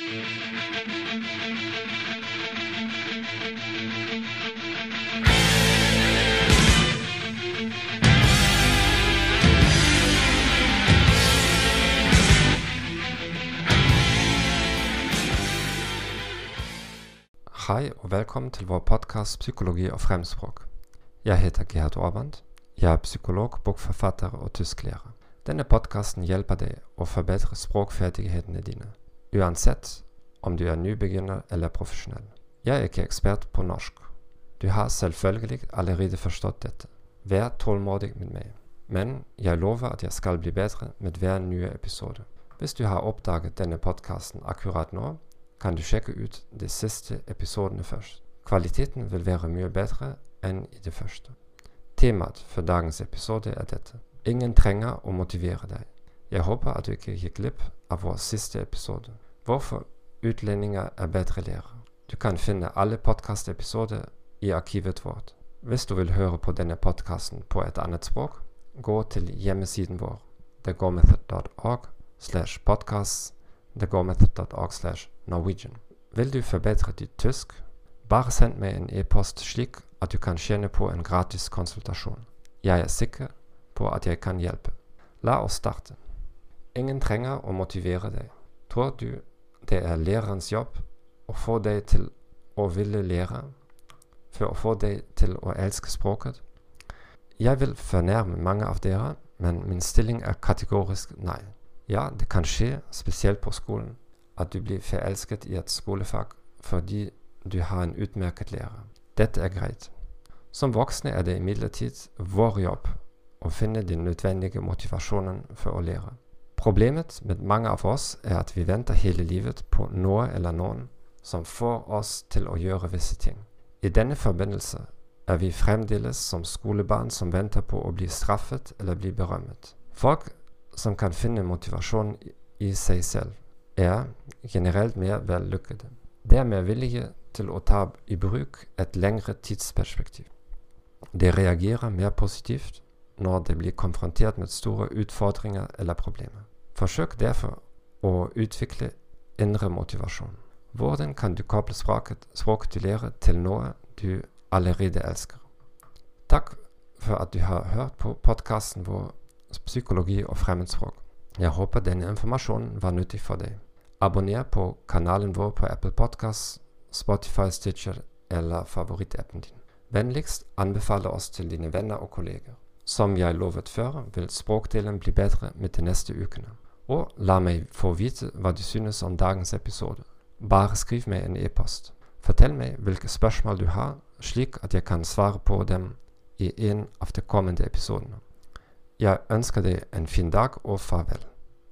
Hei og velkommen til vår podkast 'Psykologi og fremspråk'. Jeg heter Gerhard Aaband. Jeg er psykolog, bokforfatter og tysklærer. Denne podkasten hjelper deg å forbedre språkferdighetene dine, uansett om du er nybegynner eller profesjonell. Jeg er ikke ekspert på norsk. Du har selvfølgelig allerede forstått dette. Vær tålmodig med meg. Men jeg lover at jeg skal bli bedre med hver nye episode. Hvis du har oppdaget denne podkasten akkurat nå, kan du sjekke ut de siste episodene først. Kvaliteten vil være mye bedre enn i det første. Temaet for dagens episode er dette. Ingen trenger å motivere deg. Jeg håper at du ikke gikk glipp av vår siste episode. Hvorfor utlendinger er bedre lærere. Du kan finne alle podkastepisoder i arkivet vårt. Hvis du vil høre på denne podkasten på et annet språk, gå til hjemmesiden vår thegomethod.org slash podcasts thegomethod.org slash Norwegian. Vil du forbedre ditt tysk? Bare send meg en e-post slik at du kan tjene på en gratis konsultasjon. Jeg er sikker på at jeg kan hjelpe. La oss starte. Ingen trenger å motivere deg. Tror du det er lærerens jobb å få deg til å ville lære, for å få deg til å elske språket? Jeg vil fornærme mange av dere, men min stilling er kategorisk nei. Ja, det kan skje, spesielt på skolen, at du blir forelsket i et skolefag fordi du har en utmerket lærer. Dette er greit. Som voksne er det imidlertid vår jobb å finne den nødvendige motivasjonen for å lære. Problemet med mange av oss er at vi venter hele livet på noe eller noen som får oss til å gjøre visse ting. I denne forbindelse er vi fremdeles som skolebarn som venter på å bli straffet eller bli berømmet. Folk som kan finne motivasjon i seg selv, er generelt mer vellykkede. De er mer villige til å ta i bruk et lengre tidsperspektiv. De reagerer mer positivt når de blir konfrontert med store utfordringer eller problemer. Forsøk derfor å utvikle indre motivasjon. Hvordan kan du koble språket, språket du lærer, til noe du allerede elsker? Takk for at du har hørt på podkasten vår Psykologi og fremmedspråk. Jeg håper denne informasjonen var nyttig for deg. Abonner på kanalen vår på Apple Podcasts, Spotify, Stitcher eller favorittappen din. Vennligst anbefale oss til dine venner og kolleger. Som jeg lovet før, vil språkdelen bli bedre med de neste ukene. Og la meg få vite hva du synes om dagens episode. Bare skriv meg en e-post. Fortell meg hvilke spørsmål du har, slik at jeg kan svare på dem i en av de kommende episodene. Jeg ønsker deg en fin dag og farvel.